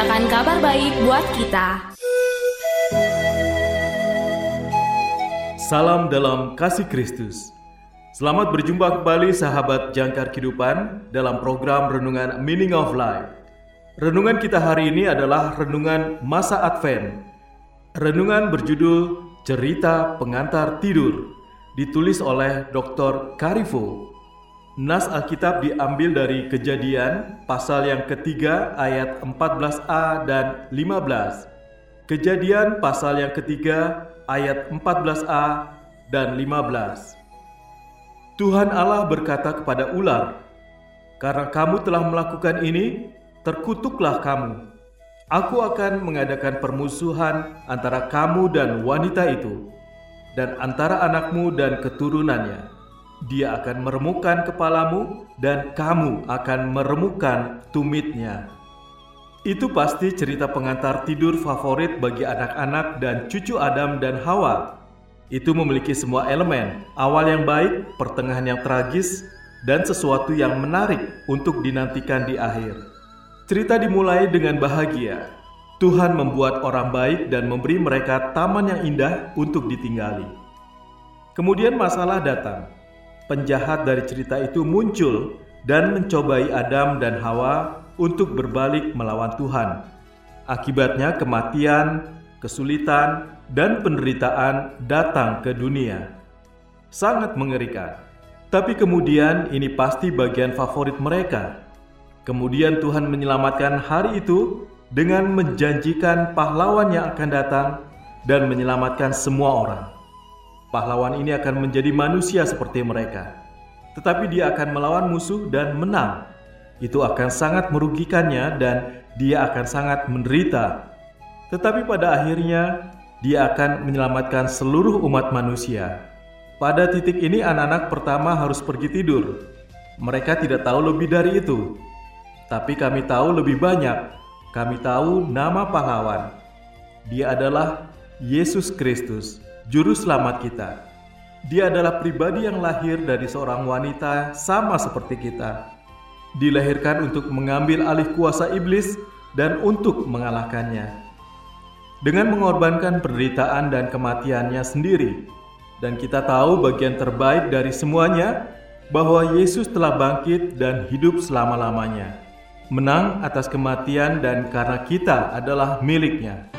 Memberitakan kabar baik buat kita Salam dalam kasih Kristus. Selamat berjumpa kembali sahabat jangkar kehidupan dalam program Renungan Meaning of Life. Renungan kita hari ini adalah renungan masa Advent. Renungan berjudul Cerita Pengantar Tidur, ditulis oleh Dr. Karifo. Nas Alkitab diambil dari kejadian pasal yang ketiga ayat 14a dan 15. Kejadian pasal yang ketiga ayat 14a dan 15. Tuhan Allah berkata kepada ular, "Karena kamu telah melakukan ini, terkutuklah kamu. Aku akan mengadakan permusuhan antara kamu dan wanita itu, dan antara anakmu dan keturunannya. Dia akan meremukkan kepalamu, dan kamu akan meremukkan tumitnya." Itu pasti cerita pengantar tidur favorit bagi anak-anak dan cucu Adam dan Hawa. Itu memiliki semua elemen, awal yang baik, pertengahan yang tragis, dan sesuatu yang menarik untuk dinantikan di akhir. Cerita dimulai dengan bahagia. Tuhan membuat orang baik dan memberi mereka taman yang indah untuk ditinggali. Kemudian masalah datang. Penjahat dari cerita itu muncul dan mencobai Adam dan Hawa untuk berbalik melawan Tuhan. Akibatnya kematian, kesulitan, dan penderitaan datang ke dunia. Sangat mengerikan. Tapi kemudian ini pasti bagian favorit mereka. Kemudian Tuhan menyelamatkan hari itu dengan menjanjikan pahlawan yang akan datang dan menyelamatkan semua orang. Pahlawan ini akan menjadi manusia seperti mereka. Tetapi dia akan melawan musuh dan menang itu akan sangat merugikannya dan dia akan sangat menderita. Tetapi pada akhirnya dia akan menyelamatkan seluruh umat manusia. Pada titik ini anak-anak pertama harus pergi tidur. Mereka tidak tahu lebih dari itu. Tapi kami tahu lebih banyak. Kami tahu nama pahlawan. Dia adalah Yesus Kristus, juru selamat kita. Dia adalah pribadi yang lahir dari seorang wanita sama seperti kita dilahirkan untuk mengambil alih kuasa iblis dan untuk mengalahkannya. Dengan mengorbankan penderitaan dan kematiannya sendiri, dan kita tahu bagian terbaik dari semuanya bahwa Yesus telah bangkit dan hidup selama-lamanya, menang atas kematian dan karena kita adalah miliknya.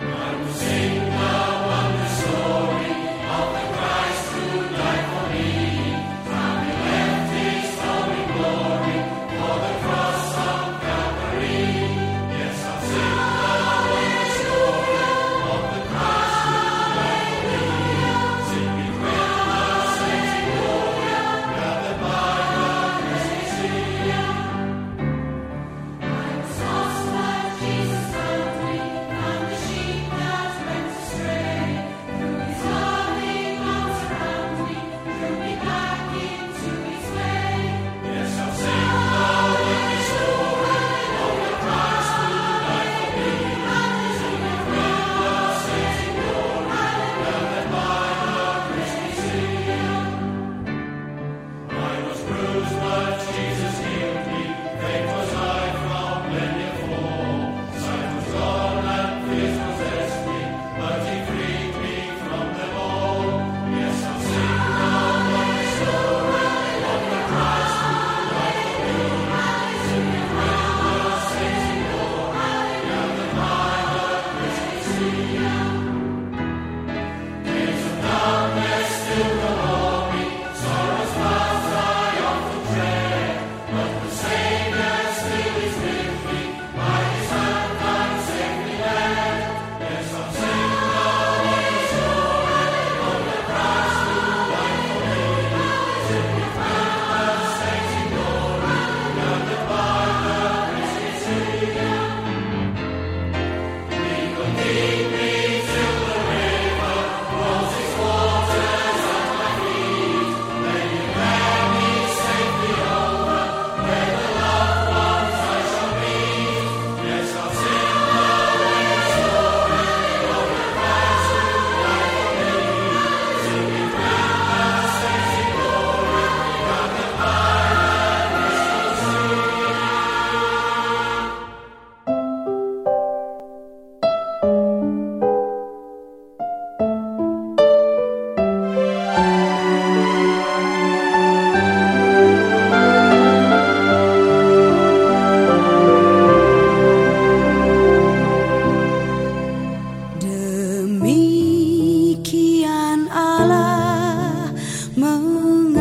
Demikian Allah mengasihi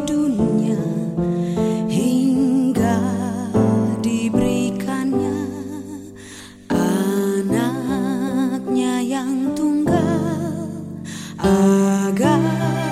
dunia hingga diberikannya anaknya yang tunggal agar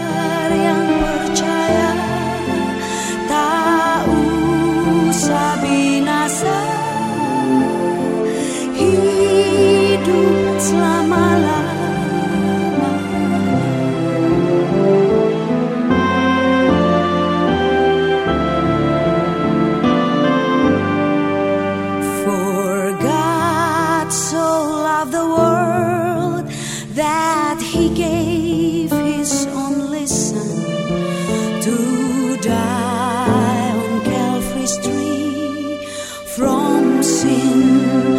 sin.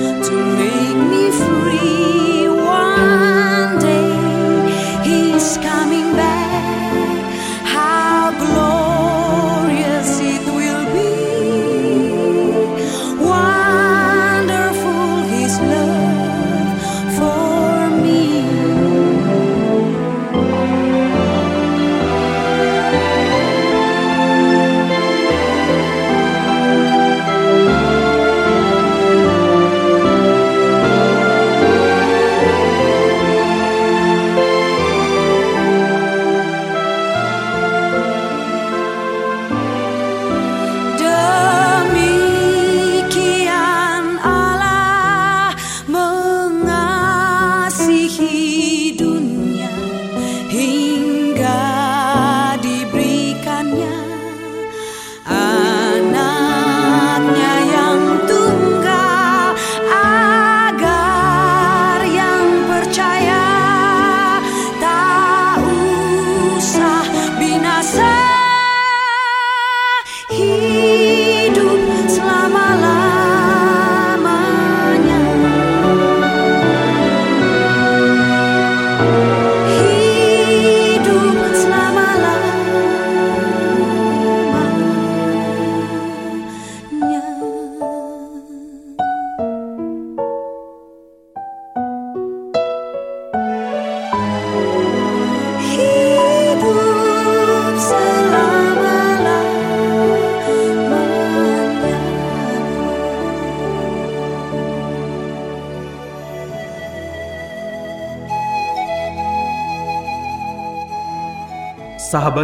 Sahabat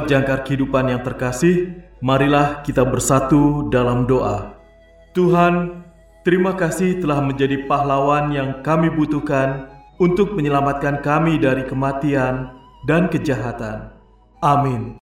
jangkar kehidupan yang terkasih, marilah kita bersatu dalam doa. Tuhan, terima kasih telah menjadi pahlawan yang kami butuhkan untuk menyelamatkan kami dari kematian dan kejahatan. Amin.